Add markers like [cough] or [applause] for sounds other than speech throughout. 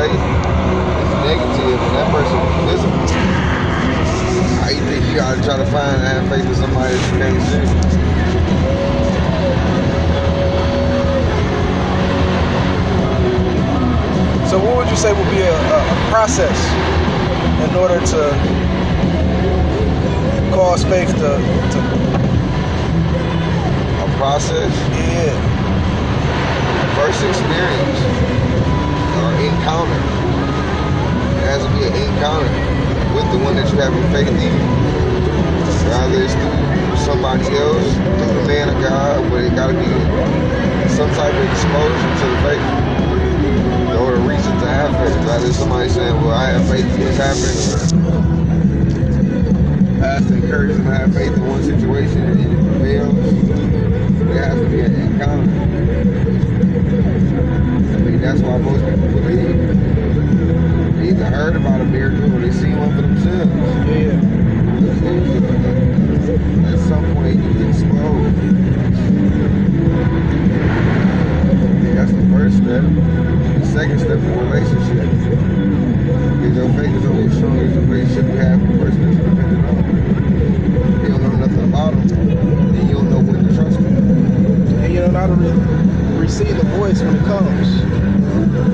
faith is negative and that person how you think you gotta try to find and have faith in somebody that you can't see? So what would you say would be a, a, a process in order to cause faith to, to A process, yeah, first experience encounter with the one that you have faith in. Rather it's through somebody else, through the man of God, but it gotta be some type of exposure to the faith. Or a reason to have faith. Rather somebody saying, Well, I have faith in this happening or pastor encourages them to have faith in one situation and it fails. There has to be an encounter. One for themselves. yeah. At some point, you exposed. That's the first step. The second step is relationship. Because your faith is only as strong as the relationship you have with the person that you're dependent on. If you don't know nothing about them, then you don't know when to trust them. And you know how to re- receive the voice when it comes.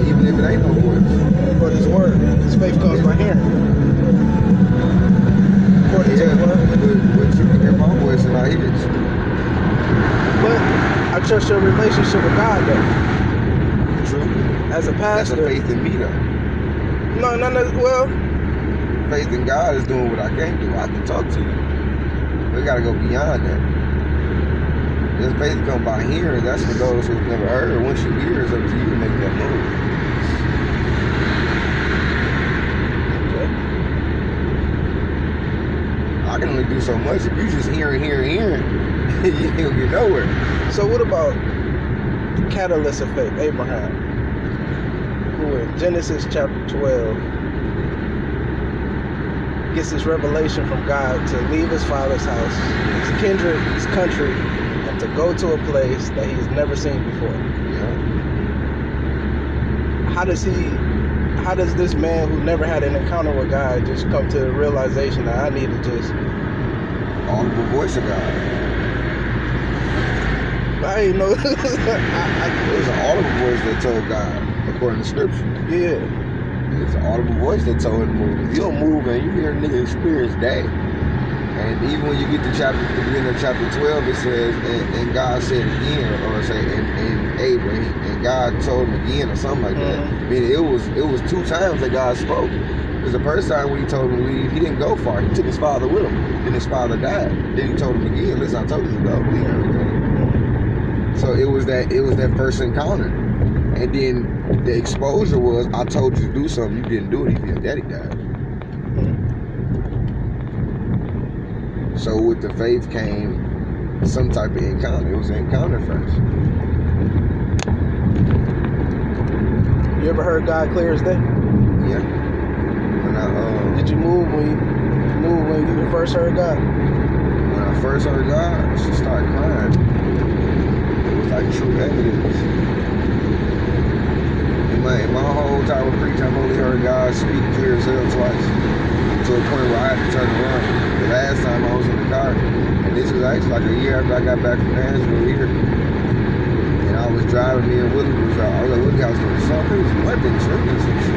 Even if it ain't no voice. But his word. His faith comes by hearing. According Yeah, to the but, word. but you can hear my voice and I hear it. But I trust your relationship with God though. True. As a That's a pastor. faith in me though. No, no, no. Well, Faith in God is doing what I can't do. I can talk to you. We gotta go beyond that. This faith come by hearing. That's for those who've never heard. Once you hear, it's up to you to make that move. I can do so much. If you just hearing, hearing, hearing, [laughs] you gonna get nowhere. so what about the catalyst of faith, Abraham, who in Genesis chapter 12 gets this revelation from God to leave his father's house, his kindred, his country, and to go to a place that he's never seen before. Yeah. How does he? How does this man who never had an encounter with God just come to the realization that I need to just? Audible voice of God. I ain't know. [laughs] I, was an audible voice that told God, according to scripture. Yeah. It's an audible voice that told him to move. If you don't move and you hear a nigga experience that. And even when you get to chapter the beginning of chapter 12, it says, and, and God said again, or say, and, and Abraham, and God told him again, or something like that. Mhm. I mean, it was it was two times that God spoke. Because the first time when he told him to leave, he didn't go far. He took his father with him. Then his father died. Then he told him again, listen, I told you to go. Leave everything. So it was that it was that first encounter. And then the exposure was, I told you to do something, you didn't do it your daddy died. So with the faith came some type of encounter. It was an encounter first. You ever heard God clear as day? Yeah. Um, Did you move when you, you move when you first heard God? when I first heard God, she started crying. It was like true evidence. In my, in my whole time of preaching, I've only heard God speak clear as hell twice. To a point where I had to turn around. The last time I was in the car, and this was actually like a year after I got back from Nashville here. And I was driving, me and Willie was out. I was like, Willie, I was doing something. It was London tripping some shit.